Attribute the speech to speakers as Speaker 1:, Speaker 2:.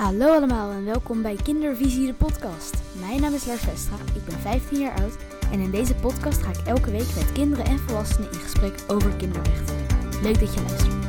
Speaker 1: Hallo allemaal en welkom bij Kindervisie de podcast. Mijn naam is Lars Vestra, ik ben 15 jaar oud en in deze podcast ga ik elke week met kinderen en volwassenen in gesprek over kinderrechten. Leuk dat je luistert.